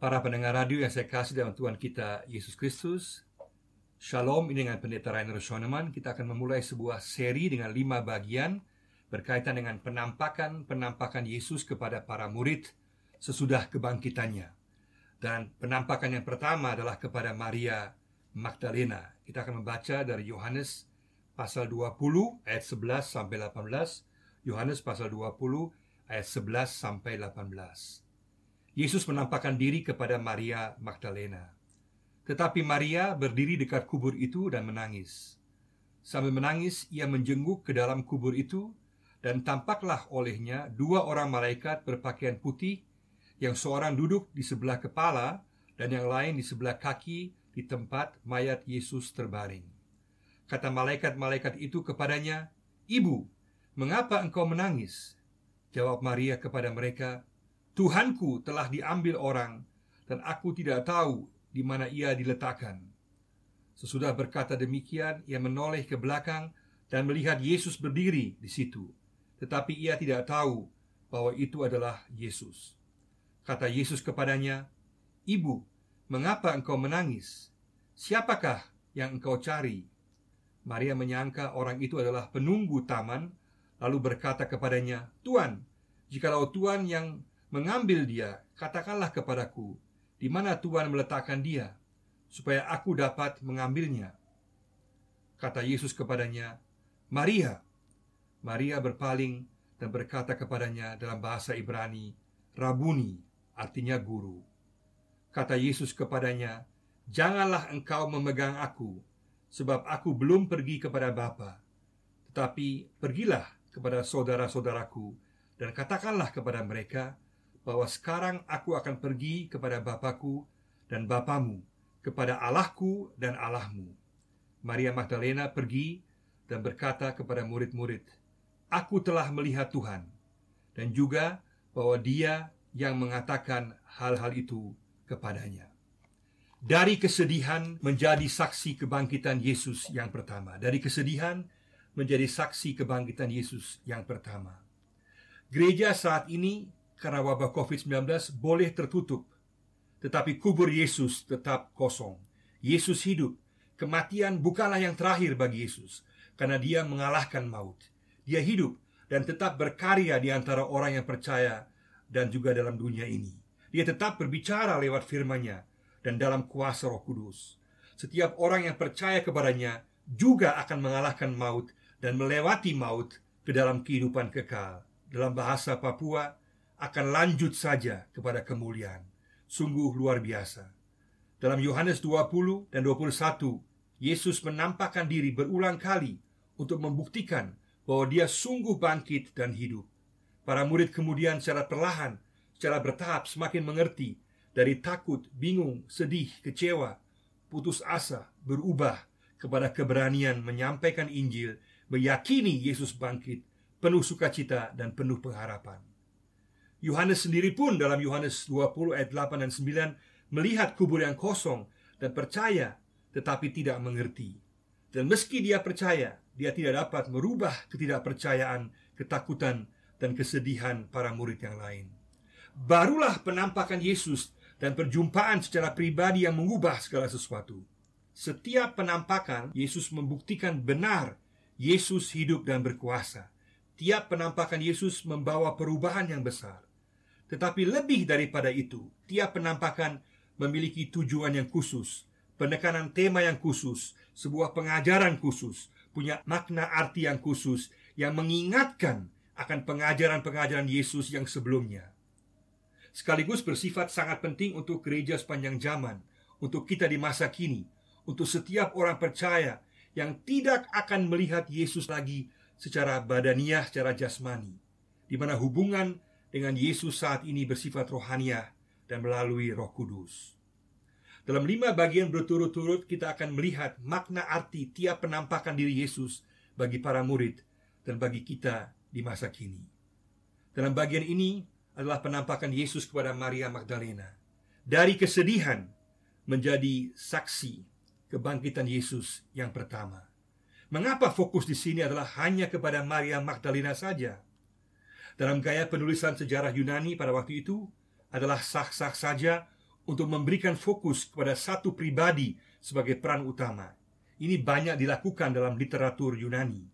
Para pendengar radio yang saya kasih dalam Tuhan kita Yesus Kristus Shalom, ini dengan Pendeta Rainer Schoenemann. Kita akan memulai sebuah seri dengan lima bagian Berkaitan dengan penampakan-penampakan Yesus kepada para murid Sesudah kebangkitannya. Dan penampakan yang pertama adalah kepada Maria Magdalena. Kita akan membaca dari Yohanes pasal 20 ayat 11 sampai 18 Yohanes pasal 20 ayat 11 sampai 18 Yesus menampakkan diri kepada Maria Magdalena. Tetapi Maria berdiri dekat kubur itu dan menangis. Sambil menangis, ia menjenguk ke dalam kubur itu, dan tampaklah olehnya dua orang malaikat berpakaian putih, yang seorang duduk di sebelah kepala dan yang lain di sebelah kaki di tempat mayat Yesus terbaring. Kata malaikat-malaikat itu kepadanya, "Ibu, mengapa engkau menangis?" Jawab Maria kepada mereka, Tuhanku telah diambil orang dan aku tidak tahu di mana ia diletakkan. Sesudah berkata demikian, ia menoleh ke belakang dan melihat Yesus berdiri di situ. Tetapi ia tidak tahu bahwa itu adalah Yesus. Kata Yesus kepadanya, "Ibu, mengapa engkau menangis? Siapakah yang engkau cari?" Maria menyangka orang itu adalah penunggu taman, lalu berkata kepadanya, "Tuan, jikalau Tuan yang mengambil dia, katakanlah kepadaku, di mana Tuhan meletakkan dia, supaya aku dapat mengambilnya. Kata Yesus kepadanya, Maria. Maria berpaling dan berkata kepadanya dalam bahasa Ibrani, Rabuni, artinya guru. Kata Yesus kepadanya, Janganlah engkau memegang aku, sebab aku belum pergi kepada Bapa. Tetapi pergilah kepada saudara-saudaraku dan katakanlah kepada mereka, bahwa sekarang aku akan pergi kepada Bapakku dan Bapamu, kepada Allahku dan Allahmu. Maria Magdalena pergi dan berkata kepada murid-murid, Aku telah melihat Tuhan, dan juga bahwa dia yang mengatakan hal-hal itu kepadanya. Dari kesedihan menjadi saksi kebangkitan Yesus yang pertama. Dari kesedihan menjadi saksi kebangkitan Yesus yang pertama. Gereja saat ini karena wabah COVID-19 boleh tertutup, tetapi kubur Yesus tetap kosong. Yesus hidup. Kematian bukanlah yang terakhir bagi Yesus, karena Dia mengalahkan maut. Dia hidup dan tetap berkarya di antara orang yang percaya dan juga dalam dunia ini. Dia tetap berbicara lewat firman-Nya dan dalam kuasa Roh Kudus. Setiap orang yang percaya kepadanya juga akan mengalahkan maut dan melewati maut ke dalam kehidupan kekal. Dalam bahasa Papua, akan lanjut saja kepada kemuliaan. Sungguh luar biasa. Dalam Yohanes 20 dan 21, Yesus menampakkan diri berulang kali untuk membuktikan bahwa dia sungguh bangkit dan hidup. Para murid kemudian secara perlahan, secara bertahap semakin mengerti dari takut, bingung, sedih, kecewa, putus asa, berubah kepada keberanian menyampaikan Injil, meyakini Yesus bangkit, penuh sukacita dan penuh pengharapan. Yohanes sendiri pun dalam Yohanes 20 ayat 8 dan 9 melihat kubur yang kosong dan percaya tetapi tidak mengerti. Dan meski dia percaya, dia tidak dapat merubah ketidakpercayaan, ketakutan, dan kesedihan para murid yang lain. Barulah penampakan Yesus dan perjumpaan secara pribadi yang mengubah segala sesuatu. Setiap penampakan, Yesus membuktikan benar Yesus hidup dan berkuasa. Tiap penampakan Yesus membawa perubahan yang besar. Tetapi lebih daripada itu, tiap penampakan memiliki tujuan yang khusus, penekanan tema yang khusus, sebuah pengajaran khusus, punya makna arti yang khusus yang mengingatkan akan pengajaran-pengajaran Yesus yang sebelumnya. Sekaligus bersifat sangat penting untuk gereja sepanjang zaman, untuk kita di masa kini, untuk setiap orang percaya yang tidak akan melihat Yesus lagi secara badaniah, secara jasmani, di mana hubungan dengan Yesus saat ini bersifat rohaniah dan melalui Roh Kudus. Dalam lima bagian berturut-turut kita akan melihat makna arti tiap penampakan diri Yesus bagi para murid dan bagi kita di masa kini. Dalam bagian ini adalah penampakan Yesus kepada Maria Magdalena. Dari kesedihan menjadi saksi kebangkitan Yesus yang pertama. Mengapa fokus di sini adalah hanya kepada Maria Magdalena saja? Dalam gaya penulisan sejarah Yunani pada waktu itu adalah sah-sah saja untuk memberikan fokus kepada satu pribadi sebagai peran utama. Ini banyak dilakukan dalam literatur Yunani.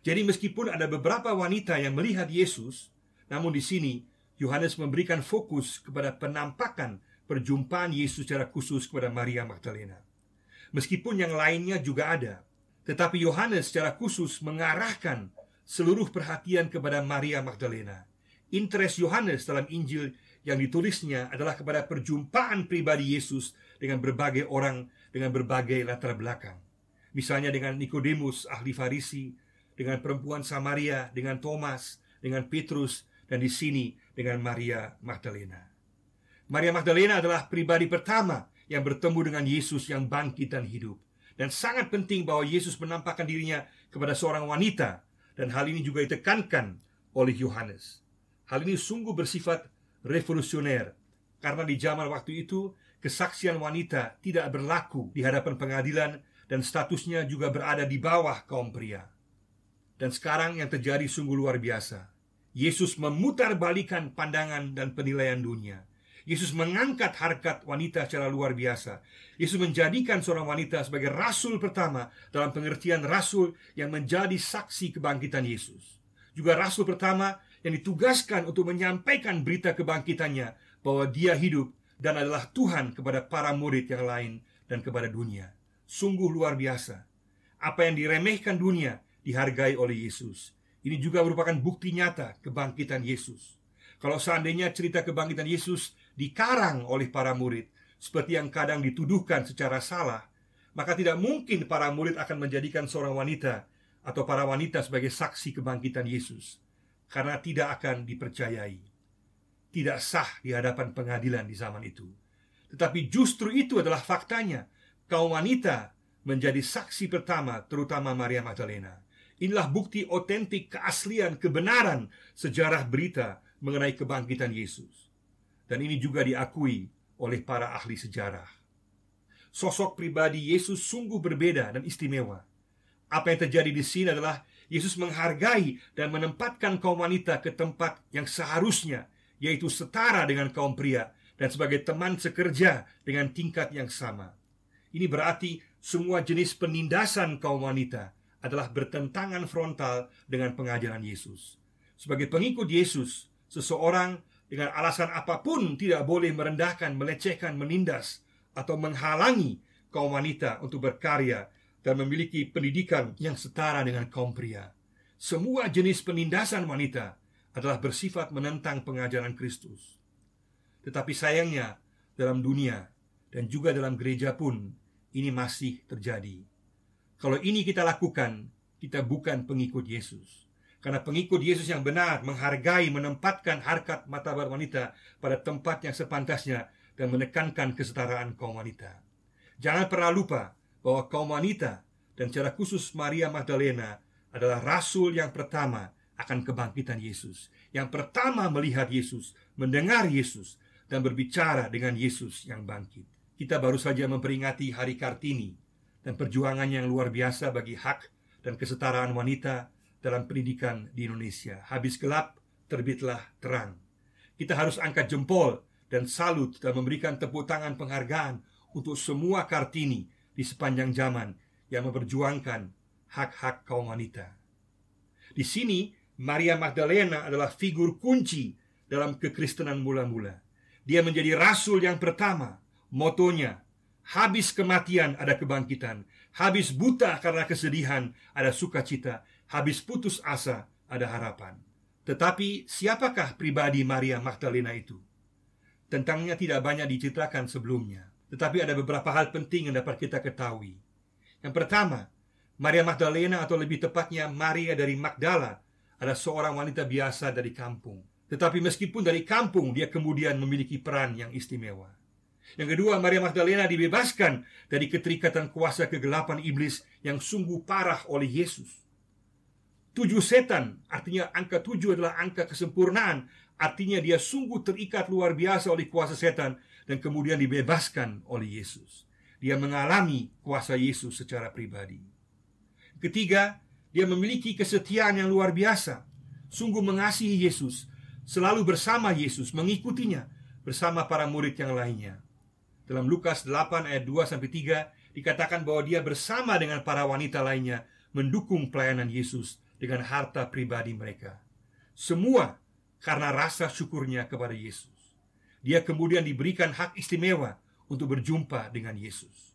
Jadi meskipun ada beberapa wanita yang melihat Yesus, namun di sini Yohanes memberikan fokus kepada penampakan perjumpaan Yesus secara khusus kepada Maria Magdalena. Meskipun yang lainnya juga ada, tetapi Yohanes secara khusus mengarahkan seluruh perhatian kepada Maria Magdalena. Interest Yohanes dalam Injil yang ditulisnya adalah kepada perjumpaan pribadi Yesus dengan berbagai orang dengan berbagai latar belakang. Misalnya dengan Nikodemus, ahli Farisi, dengan perempuan Samaria, dengan Thomas, dengan Petrus, dan di sini dengan Maria Magdalena. Maria Magdalena adalah pribadi pertama yang bertemu dengan Yesus yang bangkit dan hidup. Dan sangat penting bahwa Yesus menampakkan dirinya kepada seorang wanita dan hal ini juga ditekankan oleh Yohanes. Hal ini sungguh bersifat revolusioner karena di zaman waktu itu kesaksian wanita tidak berlaku di hadapan pengadilan dan statusnya juga berada di bawah kaum pria. Dan sekarang yang terjadi sungguh luar biasa. Yesus memutarbalikan pandangan dan penilaian dunia. Yesus mengangkat harkat wanita secara luar biasa. Yesus menjadikan seorang wanita sebagai rasul pertama dalam pengertian rasul yang menjadi saksi kebangkitan Yesus. Juga rasul pertama yang ditugaskan untuk menyampaikan berita kebangkitannya bahwa dia hidup dan adalah Tuhan kepada para murid yang lain dan kepada dunia. Sungguh luar biasa. Apa yang diremehkan dunia dihargai oleh Yesus. Ini juga merupakan bukti nyata kebangkitan Yesus. Kalau seandainya cerita kebangkitan Yesus dikarang oleh para murid, seperti yang kadang dituduhkan secara salah, maka tidak mungkin para murid akan menjadikan seorang wanita atau para wanita sebagai saksi kebangkitan Yesus, karena tidak akan dipercayai. Tidak sah di hadapan pengadilan di zaman itu. Tetapi justru itu adalah faktanya. Kaum wanita menjadi saksi pertama, terutama Maria Magdalena. Inilah bukti otentik keaslian kebenaran sejarah berita mengenai kebangkitan Yesus. Dan ini juga diakui oleh para ahli sejarah. Sosok pribadi Yesus sungguh berbeda dan istimewa. Apa yang terjadi di sini adalah Yesus menghargai dan menempatkan kaum wanita ke tempat yang seharusnya, yaitu setara dengan kaum pria dan sebagai teman sekerja dengan tingkat yang sama. Ini berarti semua jenis penindasan kaum wanita adalah bertentangan frontal dengan pengajaran Yesus. Sebagai pengikut Yesus, seseorang dengan alasan apa pun tidak boleh merendahkan, melecehkan, menindas, atau menghalangi kaum wanita untuk berkarya dan memiliki pendidikan yang setara dengan kaum pria. Semua jenis penindasan wanita adalah bersifat menentang pengajaran Kristus. Tetapi sayangnya, dalam dunia dan juga dalam gereja pun ini masih terjadi. Kalau ini kita lakukan, kita bukan pengikut Yesus. Karena pengikut Yesus yang benar menghargai, menempatkan harkat martabat wanita pada tempat yang sepantasnya dan menekankan kesetaraan kaum wanita. Jangan pernah lupa bahwa kaum wanita dan secara khusus Maria Magdalena adalah rasul yang pertama akan kebangkitan Yesus. Yang pertama melihat Yesus, mendengar Yesus, dan berbicara dengan Yesus yang bangkit. Kita baru saja memperingati Hari Kartini, dan perjuangannya yang luar biasa bagi hak dan kesetaraan wanita dalam pendidikan di Indonesia. Habis gelap, terbitlah terang. Kita harus angkat jempol dan salut dan memberikan tepuk tangan penghargaan untuk semua Kartini di sepanjang zaman yang memperjuangkan hak-hak kaum wanita. Di sini, Maria Magdalena adalah figur kunci dalam kekristenan mula-mula. Dia menjadi rasul yang pertama. Motonya, Habis kematian ada kebangkitan Habis buta karena kesedihan ada sukacita Habis putus asa ada harapan Tetapi siapakah pribadi Maria Magdalena itu? Tentangnya tidak banyak diceritakan sebelumnya Tetapi ada beberapa hal penting yang dapat kita ketahui Yang pertama Maria Magdalena atau lebih tepatnya Maria dari Magdala Adalah seorang wanita biasa dari kampung Tetapi meskipun dari kampung Dia kemudian memiliki peran yang istimewa yang kedua, Maria Magdalena dibebaskan dari keterikatan kuasa kegelapan iblis yang sungguh parah oleh Yesus. Tujuh setan, artinya angka tujuh adalah angka kesempurnaan. Artinya dia sungguh terikat luar biasa oleh kuasa setan dan kemudian dibebaskan oleh Yesus. Dia mengalami kuasa Yesus secara pribadi. Ketiga, dia memiliki kesetiaan yang luar biasa. Sungguh mengasihi Yesus, selalu bersama Yesus, mengikutinya bersama para murid yang lainnya. Dalam Lukas 8 ayat 2 sampai 3 dikatakan bahwa dia bersama dengan para wanita lainnya mendukung pelayanan Yesus dengan harta pribadi mereka. Semua karena rasa syukurnya kepada Yesus. Dia kemudian diberikan hak istimewa untuk berjumpa dengan Yesus.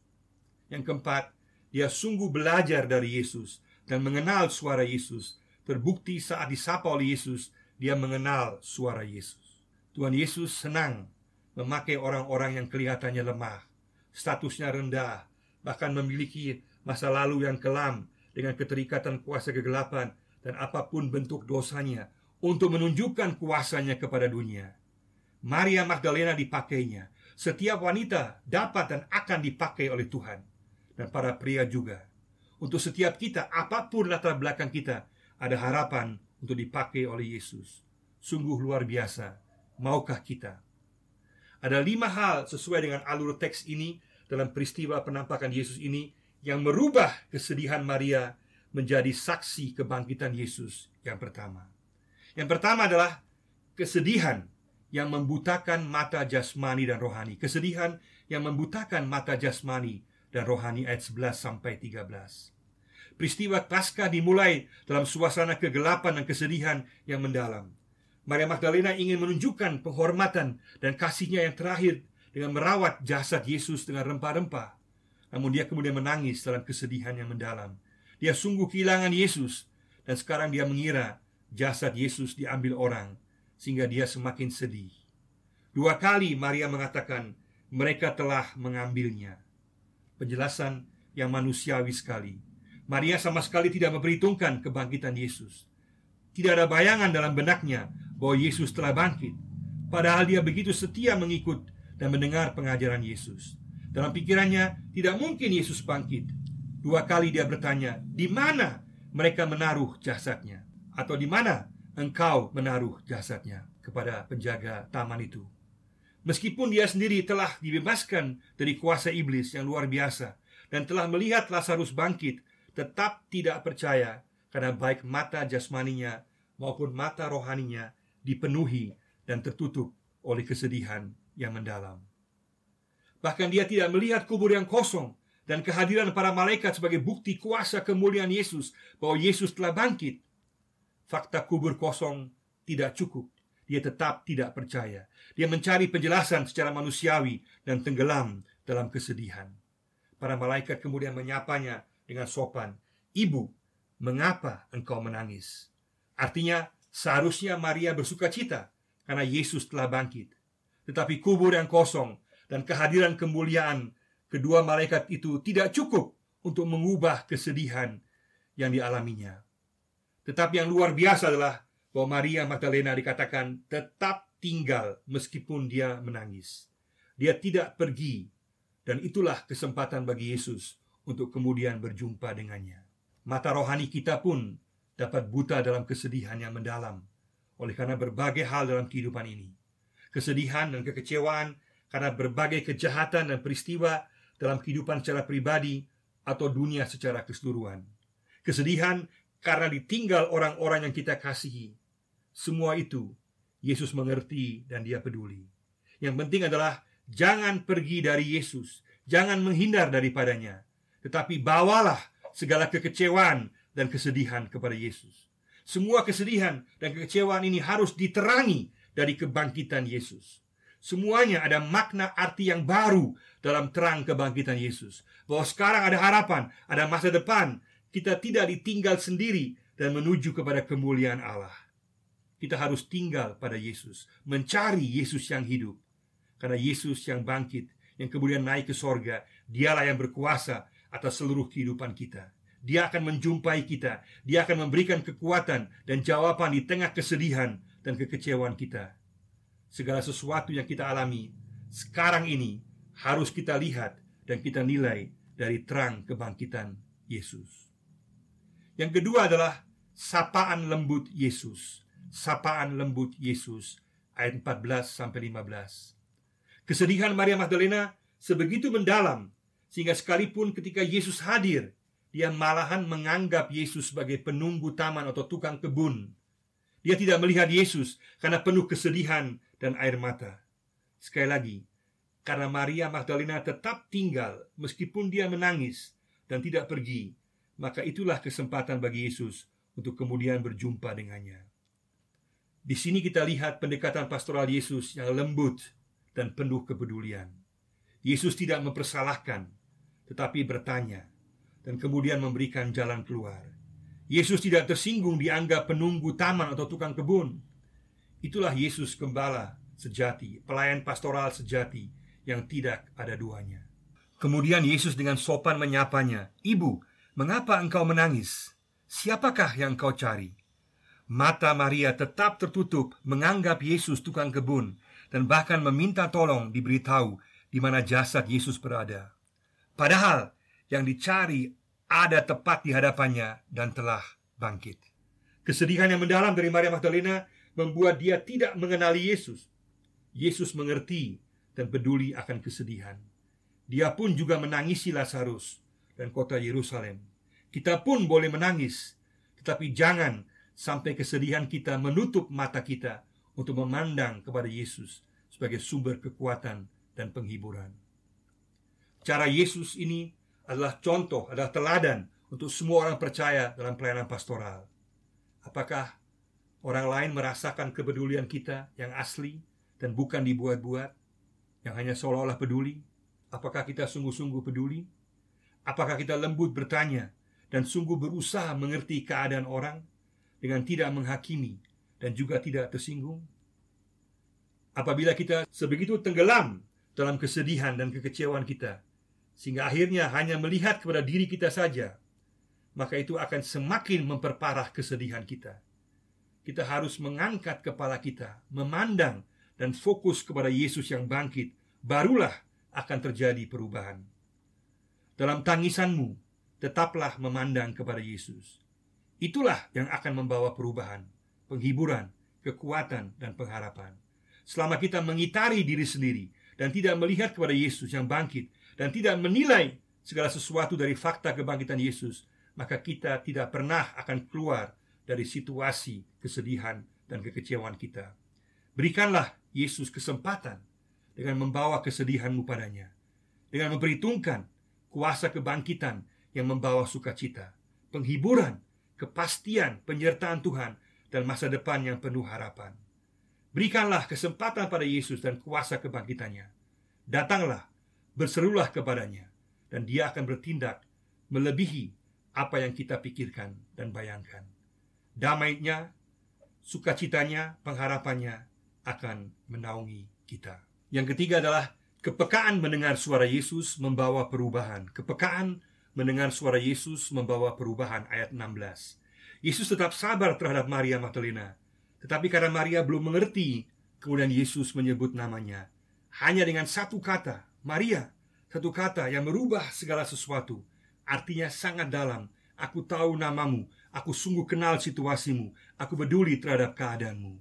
Yang keempat, dia sungguh belajar dari Yesus dan mengenal suara Yesus. Terbukti saat disapa oleh Yesus, dia mengenal suara Yesus. Tuhan Yesus senang memakai orang-orang yang kelihatannya lemah, statusnya rendah, bahkan memiliki masa lalu yang kelam dengan keterikatan kuasa kegelapan dan apa pun bentuk dosanya untuk menunjukkan kuasanya kepada dunia. Maria Magdalena dipakainya. Setiap wanita dapat dan akan dipakai oleh Tuhan dan para pria juga. Untuk setiap kita, apa pun latar belakang kita, ada harapan untuk dipakai oleh Yesus. Sungguh luar biasa. Maukah kita? Ada lima hal sesuai dengan alur teks ini dalam peristiwa penampakan Yesus ini yang merubah kesedihan Maria menjadi saksi kebangkitan Yesus yang pertama. Yang pertama adalah kesedihan yang membutakan mata jasmani dan rohani. Kesedihan yang membutakan mata jasmani dan rohani ayat 11 sampai 13. Peristiwa Paskah dimulai dalam suasana kegelapan dan kesedihan yang mendalam. Maria Magdalena ingin menunjukkan penghormatan dan kasihnya yang terakhir dengan merawat jasad Yesus dengan rempah-rempah. Namun dia kemudian menangis dalam kesedihan yang mendalam. Dia sungguh kehilangan Yesus dan sekarang dia mengira jasad Yesus diambil orang sehingga dia semakin sedih. Dua kali Maria mengatakan mereka telah mengambilnya. Penjelasan yang manusiawi sekali. Maria sama sekali tidak memperhitungkan kebangkitan Yesus. Tidak ada bayangan dalam benaknya bahwa Yesus telah bangkit. Padahal dia begitu setia mengikut dan mendengar pengajaran Yesus. Dalam pikirannya, tidak mungkin Yesus bangkit. Dua kali dia bertanya, "Di mana mereka menaruh jasadnya?" atau "Di mana engkau menaruh jasadnya?" kepada penjaga taman itu. Meskipun dia sendiri telah dibebaskan dari kuasa iblis yang luar biasa dan telah melihat Lazarus bangkit, tetap tidak percaya karena baik mata jasmaninya maupun mata rohaninya dipenuhi dan tertutup oleh kesedihan yang mendalam. Bahkan dia tidak melihat kubur yang kosong dan kehadiran para malaikat sebagai bukti kuasa kemuliaan Yesus bahwa Yesus telah bangkit. Fakta kubur kosong tidak cukup. Dia tetap tidak percaya. Dia mencari penjelasan secara manusiawi dan tenggelam dalam kesedihan. Para malaikat kemudian menyapanya dengan sopan, "Ibu, mengapa engkau menangis?" Artinya, Seharusnya Maria bersuka cita karena Yesus telah bangkit. Tetapi kubur yang kosong dan kehadiran kemuliaan kedua malaikat itu tidak cukup untuk mengubah kesedihan yang dialaminya. Tetapi yang luar biasa adalah bahwa Maria Magdalena dikatakan tetap tinggal meskipun dia menangis. Dia tidak pergi dan itulah kesempatan bagi Yesus untuk kemudian berjumpa dengannya. Mata rohani kita pun dapat buta dalam kesedihan yang mendalam oleh karena berbagai hal dalam kehidupan ini. Kesedihan dan kekecewaan karena berbagai kejahatan dan peristiwa dalam kehidupan secara pribadi atau dunia secara keseluruhan. Kesedihan karena ditinggal orang-orang yang kita kasihi. Semua itu Yesus mengerti dan dia peduli. Yang penting adalah jangan pergi dari Yesus, jangan menghindar daripadanya, tetapi bawalah segala kekecewaan dan kesedihan kepada Yesus. Semua kesedihan dan kekecewaan ini harus diterangi dari kebangkitan Yesus. Semuanya ada makna arti yang baru dalam terang kebangkitan Yesus. Bahwa sekarang ada harapan, ada masa depan. Kita tidak ditinggal sendiri dan menuju kepada kemuliaan Allah. Kita harus tinggal pada Yesus, mencari Yesus yang hidup. Karena Yesus yang bangkit, yang kemudian naik ke sorga, dialah yang berkuasa atas seluruh kehidupan kita. Dia akan menjumpai kita. Dia akan memberikan kekuatan dan jawaban di tengah kesedihan dan kekecewaan kita. Segala sesuatu yang kita alami sekarang ini harus kita lihat dan kita nilai dari terang kebangkitan Yesus. Yang kedua adalah sapaan lembut Yesus. Sapaan lembut Yesus ayat 14 sampai 15. Kesedihan Maria Magdalena sebegitu mendalam sehingga sekalipun ketika Yesus hadir, dia malahan menganggap Yesus sebagai penunggu taman atau tukang kebun. Dia tidak melihat Yesus karena penuh kesedihan dan air mata. Sekali lagi, karena Maria Magdalena tetap tinggal meskipun dia menangis dan tidak pergi, maka itulah kesempatan bagi Yesus untuk kemudian berjumpa dengannya. Di sini kita lihat pendekatan pastoral Yesus yang lembut dan penuh kepedulian. Yesus tidak mempersalahkan, tetapi bertanya dan kemudian memberikan jalan keluar. Yesus tidak tersinggung dianggap penunggu taman atau tukang kebun. Itulah Yesus gembala sejati, pelayan pastoral sejati yang tidak ada duanya. Kemudian Yesus dengan sopan menyapanya, "Ibu, mengapa engkau menangis? Siapakah yang kau cari?" Mata Maria tetap tertutup menganggap Yesus tukang kebun dan bahkan meminta tolong diberitahu di mana jasad Yesus berada. Padahal yang dicari ada tepat di hadapannya dan telah bangkit. Kesedihan yang mendalam dari Maria Magdalena membuat dia tidak mengenali Yesus. Yesus mengerti dan peduli akan kesedihan. Dia pun juga menangisi Lazarus dan kota Yerusalem. Kita pun boleh menangis, tetapi jangan sampai kesedihan kita menutup mata kita untuk memandang kepada Yesus sebagai sumber kekuatan dan penghiburan. Cara Yesus ini adalah contoh, adalah teladan untuk semua orang percaya dalam pelayanan pastoral. Apakah orang lain merasakan kepedulian kita yang asli dan bukan dibuat-buat, yang hanya seolah-olah peduli? Apakah kita sungguh-sungguh peduli? Apakah kita lembut bertanya dan sungguh berusaha mengerti keadaan orang dengan tidak menghakimi dan juga tidak tersinggung? Apabila kita sebegitu tenggelam dalam kesedihan dan kekecewaan kita, sehingga akhirnya hanya melihat kepada diri kita saja, maka itu akan semakin memperparah kesedihan kita. Kita harus mengangkat kepala kita, memandang dan fokus kepada Yesus yang bangkit, barulah akan terjadi perubahan. Dalam tangisanmu, tetaplah memandang kepada Yesus. Itulah yang akan membawa perubahan, penghiburan, kekuatan, dan pengharapan. Selama kita mengitari diri sendiri dan tidak melihat kepada Yesus yang bangkit, dan tidak menilai segala sesuatu dari fakta kebangkitan Yesus, maka kita tidak pernah akan keluar dari situasi kesedihan dan kekecewaan kita. Berikanlah Yesus kesempatan dengan membawa kesedihanmu padanya, dengan memperhitungkan kuasa kebangkitan yang membawa sukacita, penghiburan, kepastian, penyertaan Tuhan, dan masa depan yang penuh harapan. Berikanlah kesempatan pada Yesus dan kuasa kebangkitannya. Datanglah berserulah kepadanya dan dia akan bertindak melebihi apa yang kita pikirkan dan bayangkan. Damainya, sukacitanya, pengharapannya akan menaungi kita. Yang ketiga adalah kepekaan mendengar suara Yesus membawa perubahan. Kepekaan mendengar suara Yesus membawa perubahan ayat 16. Yesus tetap sabar terhadap Maria Magdalena, tetapi karena Maria belum mengerti, kemudian Yesus menyebut namanya. Hanya dengan satu kata, Maria, satu kata yang merubah segala sesuatu. Artinya sangat dalam. Aku tahu namamu, aku sungguh kenal situasimu, aku peduli terhadap keadaanmu.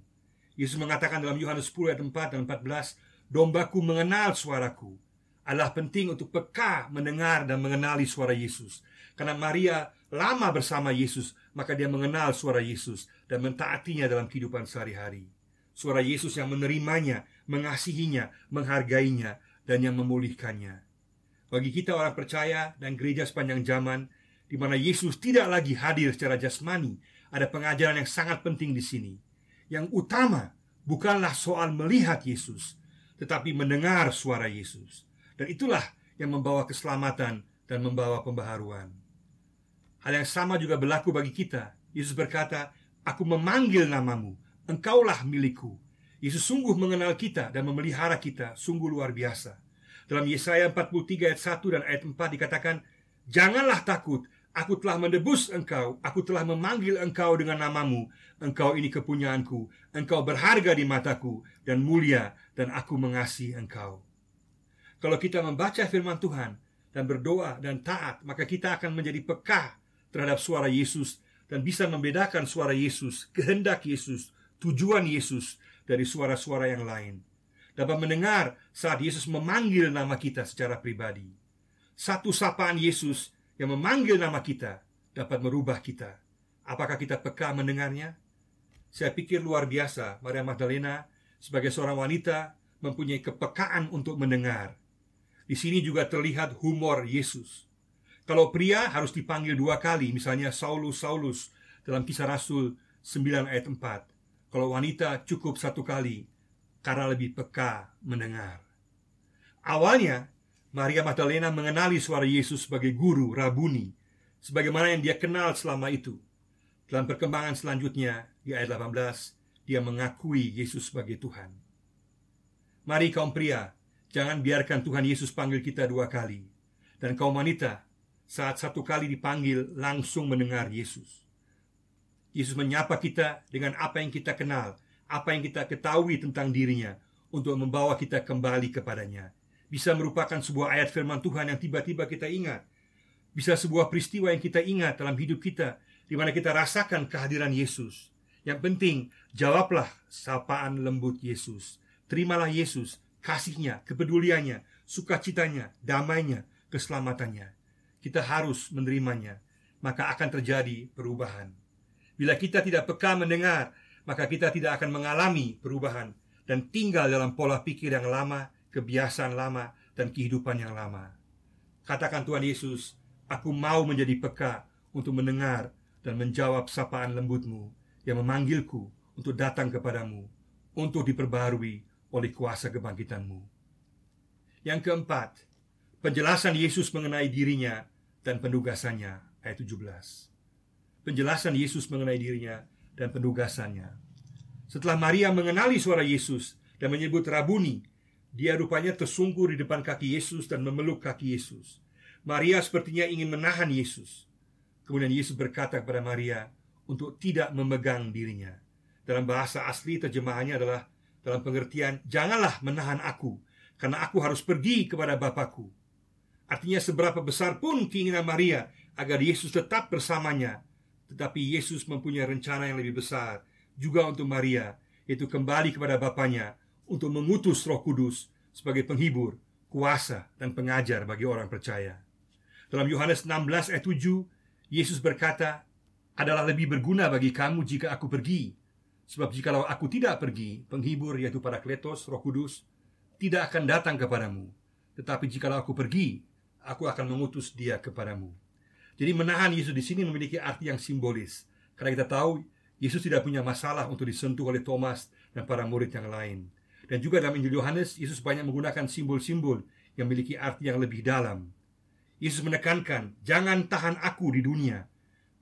Yesus mengatakan dalam Yohanes 10 ayat 4 dan 14, Dombaku mengenal suaraku. Adalah penting untuk peka mendengar dan mengenali suara Yesus. Karena Maria lama bersama Yesus, maka dia mengenal suara Yesus dan mentaatinya dalam kehidupan sehari-hari. Suara Yesus yang menerimanya, mengasihinya, menghargainya, dan yang memulihkannya. Bagi kita orang percaya dan gereja sepanjang zaman di mana Yesus tidak lagi hadir secara jasmani, ada pengajaran yang sangat penting di sini. Yang utama bukanlah soal melihat Yesus, tetapi mendengar suara Yesus. Dan itulah yang membawa keselamatan dan membawa pembaharuan. Hal yang sama juga berlaku bagi kita. Yesus berkata, "Aku memanggil namamu, engkaulah milikku." Yesus sungguh mengenal kita dan memelihara kita sungguh luar biasa. Dalam Yesaya 43 ayat 1 dan ayat 4 dikatakan, Janganlah takut, aku telah mendebus engkau, aku telah memanggil engkau dengan namamu, engkau ini kepunyaanku, engkau berharga di mataku, dan mulia, dan aku mengasihi engkau. Kalau kita membaca firman Tuhan, dan berdoa dan taat, maka kita akan menjadi peka terhadap suara Yesus, dan bisa membedakan suara Yesus, kehendak Yesus, tujuan Yesus, dari suara-suara yang lain. Dapat mendengar saat Yesus memanggil nama kita secara pribadi. Satu sapaan Yesus yang memanggil nama kita dapat merubah kita. Apakah kita peka mendengarnya? Saya pikir luar biasa Maria Magdalena sebagai seorang wanita mempunyai kepekaan untuk mendengar Di sini juga terlihat humor Yesus. Kalau pria harus dipanggil dua kali, misalnya Saulus Saulus dalam Kisah Rasul 9 ayat 4. Kalau wanita cukup satu kali karena lebih peka mendengar. Awalnya Maria Magdalena mengenali suara Yesus sebagai guru, rabuni, sebagaimana yang dia kenal selama itu. Dalam perkembangan selanjutnya di ayat 18, dia mengakui Yesus sebagai Tuhan. Mari kaum pria, jangan biarkan Tuhan Yesus panggil kita dua kali. Dan kaum wanita, saat satu kali dipanggil langsung mendengar Yesus. Yesus menyapa kita dengan apa yang kita kenal, apa yang kita ketahui tentang dirinya untuk membawa kita kembali kepadanya. Bisa merupakan sebuah ayat firman Tuhan yang tiba-tiba kita ingat. Bisa sebuah peristiwa yang kita ingat dalam hidup kita di mana kita rasakan kehadiran Yesus. Yang penting, jawablah sapaan lembut Yesus Terimalah Yesus, kasihnya, kepeduliannya, sukacitanya, damainya, keselamatannya. Kita harus menerimanya, maka akan terjadi perubahan. Bila kita tidak peka mendengar, maka kita tidak akan mengalami perubahan dan tinggal dalam pola pikir yang lama, kebiasaan lama, dan kehidupan yang lama. Katakan Tuhan Yesus, aku mau menjadi peka untuk mendengar dan menjawab sapaan lembutmu yang memanggilku untuk datang kepadamu, untuk diperbarui oleh kuasa kebangkitanmu. Yang keempat, penjelasan Yesus mengenai dirinya dan penugasannya ayat 17. Penjelasan Yesus mengenai dirinya dan penugasannya. Setelah Maria mengenali suara Yesus dan menyebut Rabuni, dia rupanya tersungkur di depan kaki Yesus dan memeluk kaki Yesus. Maria sepertinya ingin menahan Yesus. Kemudian Yesus berkata kepada Maria untuk tidak memegang dirinya. Dalam bahasa asli terjemahannya adalah dalam pengertian janganlah menahan aku karena aku harus pergi kepada Bapakku. Artinya seberapa besar pun keinginan Maria agar Yesus tetap bersamanya, tetapi Yesus mempunyai rencana yang lebih besar juga untuk Maria, yaitu kembali kepada Bapaknya untuk mengutus Roh Kudus sebagai penghibur, kuasa, dan pengajar bagi orang percaya. Dalam Yohanes 16 ayat 7, Yesus berkata, "Adalah lebih berguna bagi kamu jika aku pergi, Sebab jikalau aku tidak pergi, penghibur yaitu para kletos, roh kudus, tidak akan datang kepadamu. Tetapi jikalau aku pergi, aku akan mengutus dia kepadamu. Jadi menahan Yesus di sini memiliki arti yang simbolis. Karena kita tahu Yesus tidak punya masalah untuk disentuh oleh Thomas dan para murid yang lain. Dan juga dalam Injil Yohanes, Yesus banyak menggunakan simbol-simbol yang memiliki arti yang lebih dalam. Yesus menekankan, "Jangan tahan aku di dunia.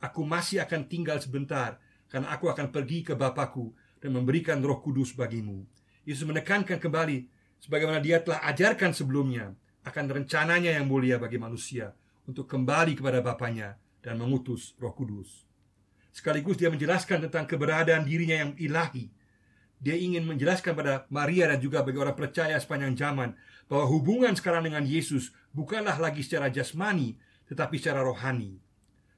Aku masih akan tinggal sebentar karena aku akan pergi ke Bapakku dan memberikan roh kudus bagimu. Yesus menekankan kembali, sebagaimana dia telah ajarkan sebelumnya, akan rencananya yang mulia bagi manusia untuk kembali kepada Bapaknya dan mengutus roh kudus. Sekaligus dia menjelaskan tentang keberadaan dirinya yang ilahi. Dia ingin menjelaskan pada Maria dan juga bagi orang percaya sepanjang zaman bahwa hubungan sekarang dengan Yesus bukanlah lagi secara jasmani, tetapi secara rohani.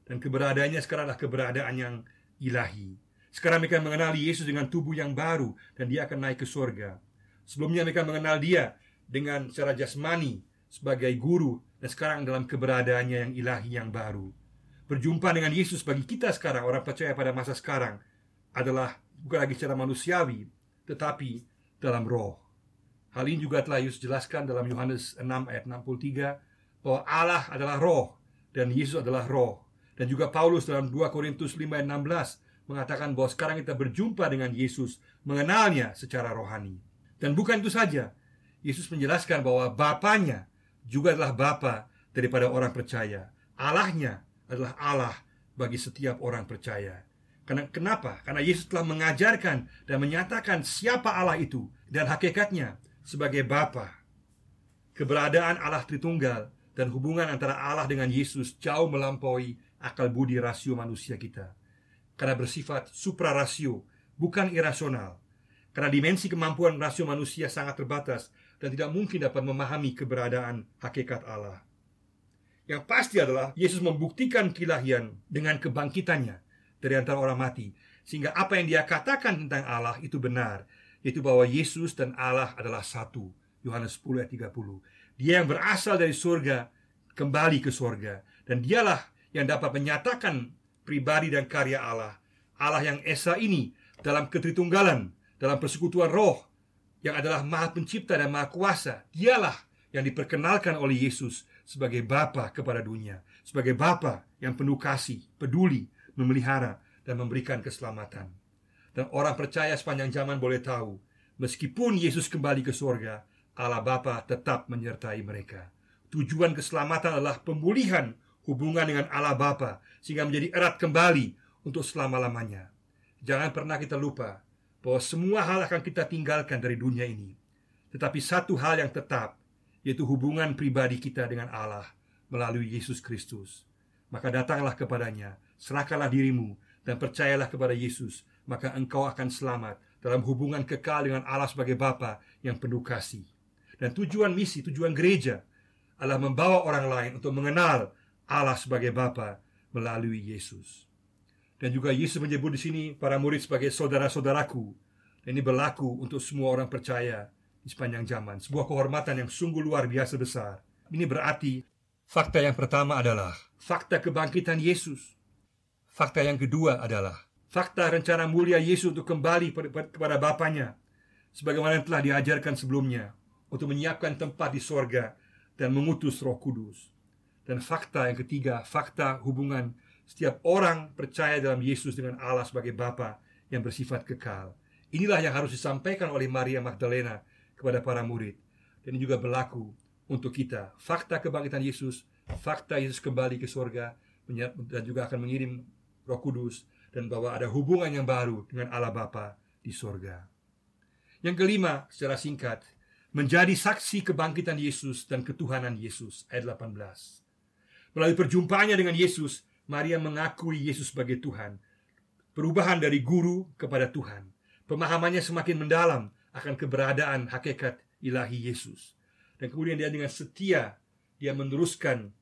Dan keberadaannya sekarang adalah keberadaan yang ilahi. Sekarang mereka mengenali Yesus dengan tubuh yang baru dan dia akan naik ke surga. Sebelumnya mereka mengenal dia dengan secara jasmani sebagai guru dan sekarang dalam keberadaannya yang ilahi yang baru. Berjumpa dengan Yesus bagi kita sekarang orang percaya pada masa sekarang adalah bukan lagi secara manusiawi tetapi dalam roh. Hal ini juga telah Yesus jelaskan dalam Yohanes 6 ayat 63 bahwa Allah adalah roh dan Yesus adalah roh. Dan juga Paulus dalam 2 Korintus 5 ayat 16 mengatakan bahwa sekarang kita berjumpa dengan Yesus, mengenalnya secara rohani. Dan bukan itu saja, Yesus menjelaskan bahwa Bapaknya juga adalah Bapa daripada orang percaya. Allahnya adalah Allah bagi setiap orang percaya. Karena kenapa? Karena Yesus telah mengajarkan dan menyatakan siapa Allah itu dan hakikatnya sebagai Bapa. Keberadaan Allah Tritunggal dan hubungan antara Allah dengan Yesus jauh melampaui akal budi rasio manusia kita karena bersifat suprarasio, bukan irasional. Karena dimensi kemampuan rasio manusia sangat terbatas dan tidak mungkin dapat memahami keberadaan hakikat Allah. Yang pasti adalah Yesus membuktikan kilahian dengan kebangkitannya dari antara orang mati, sehingga apa yang dia katakan tentang Allah itu benar, yaitu bahwa Yesus dan Allah adalah satu. Yohanes 10 ayat 30. Dia yang berasal dari surga kembali ke surga dan dialah yang dapat menyatakan pribadi dan karya Allah. Allah yang esa ini dalam ketritunggalan, dalam persekutuan roh yang adalah maha pencipta dan maha kuasa. Dialah yang diperkenalkan oleh Yesus sebagai Bapa kepada dunia, sebagai Bapa yang penuh kasih, peduli, memelihara, dan memberikan keselamatan. Dan orang percaya sepanjang zaman boleh tahu, meskipun Yesus kembali ke surga, Allah Bapa tetap menyertai mereka. Tujuan keselamatan adalah pemulihan hubungan dengan Allah Bapa sehingga menjadi erat kembali untuk selama-lamanya. Jangan pernah kita lupa bahwa semua hal akan kita tinggalkan dari dunia ini. Tetapi satu hal yang tetap yaitu hubungan pribadi kita dengan Allah melalui Yesus Kristus. Maka datanglah kepadanya, serahkanlah dirimu dan percayalah kepada Yesus, maka engkau akan selamat dalam hubungan kekal dengan Allah sebagai Bapa yang penuh kasih. Dan tujuan misi, tujuan gereja adalah membawa orang lain untuk mengenal Allah sebagai Bapa melalui Yesus. Dan juga Yesus menyebut di sini para murid sebagai saudara-saudaraku. Dan ini berlaku untuk semua orang percaya di sepanjang zaman. Sebuah kehormatan yang sungguh luar biasa besar. Ini berarti fakta yang pertama adalah fakta kebangkitan Yesus. Fakta yang kedua adalah fakta rencana mulia Yesus untuk kembali kepada Bapaknya sebagaimana yang telah diajarkan sebelumnya untuk menyiapkan tempat di sorga dan mengutus Roh Kudus. Dan fakta yang ketiga, fakta hubungan setiap orang percaya dalam Yesus dengan Allah sebagai Bapa yang bersifat kekal. Inilah yang harus disampaikan oleh Maria Magdalena kepada para murid. Dan ini juga berlaku untuk kita. Fakta kebangkitan Yesus, fakta Yesus kembali ke surga dan juga akan mengirim Roh Kudus dan bahwa ada hubungan yang baru dengan Allah Bapa di surga. Yang kelima, secara singkat, menjadi saksi kebangkitan Yesus dan ketuhanan Yesus ayat 18. Melalui perjumpaannya dengan Yesus, Maria mengakui Yesus sebagai Tuhan. Perubahan dari guru kepada Tuhan. Pemahamannya semakin mendalam akan keberadaan hakikat ilahi Yesus. Dan kemudian dia dengan setia dia meneruskan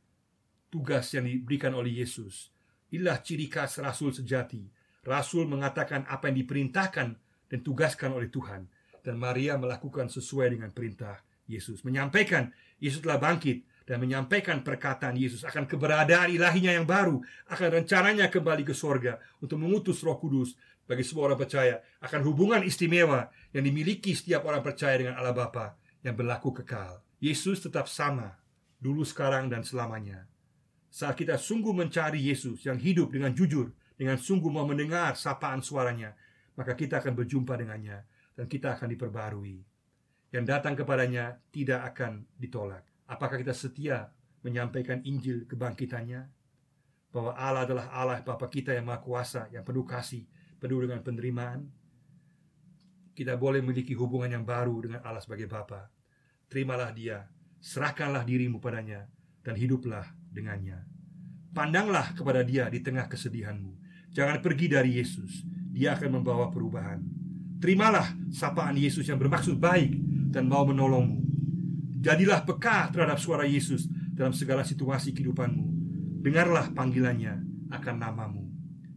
tugas yang diberikan oleh Yesus. Inilah ciri khas rasul sejati. Rasul mengatakan apa yang diperintahkan dan tugaskan oleh Tuhan dan Maria melakukan sesuai dengan perintah Yesus, menyampaikan Yesus telah bangkit dan menyampaikan perkataan Yesus akan keberadaan ilahinya yang baru, akan rencananya kembali ke sorga untuk mengutus Roh Kudus bagi semua orang percaya, akan hubungan istimewa yang dimiliki setiap orang percaya dengan Allah Bapa yang berlaku kekal. Yesus tetap sama dulu, sekarang, dan selamanya. Saat kita sungguh mencari Yesus yang hidup dengan jujur, dengan sungguh mau mendengar sapaan suaranya, maka kita akan berjumpa dengannya dan kita akan diperbarui. Yang datang kepadanya tidak akan ditolak. Apakah kita setia menyampaikan Injil kebangkitannya? Bahwa Allah adalah Allah Bapa kita yang Maha Kuasa, yang penuh kasih, penuh dengan penerimaan. Kita boleh memiliki hubungan yang baru dengan Allah sebagai Bapa. Terimalah dia, serahkanlah dirimu padanya, dan hiduplah dengannya. Pandanglah kepada dia di tengah kesedihanmu. Jangan pergi dari Yesus. Dia akan membawa perubahan. Terimalah sapaan Yesus yang bermaksud baik dan mau menolongmu. Jadilah peka terhadap suara Yesus dalam segala situasi kehidupanmu. Dengarlah panggilannya akan namamu.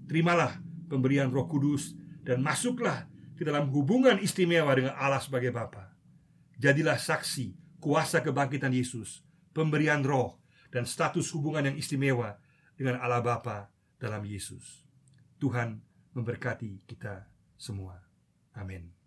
Terimalah pemberian Roh Kudus dan masuklah ke dalam hubungan istimewa dengan Allah sebagai Bapa. Jadilah saksi kuasa kebangkitan Yesus, pemberian Roh dan status hubungan yang istimewa dengan Allah Bapa dalam Yesus. Tuhan memberkati kita semua. Amin.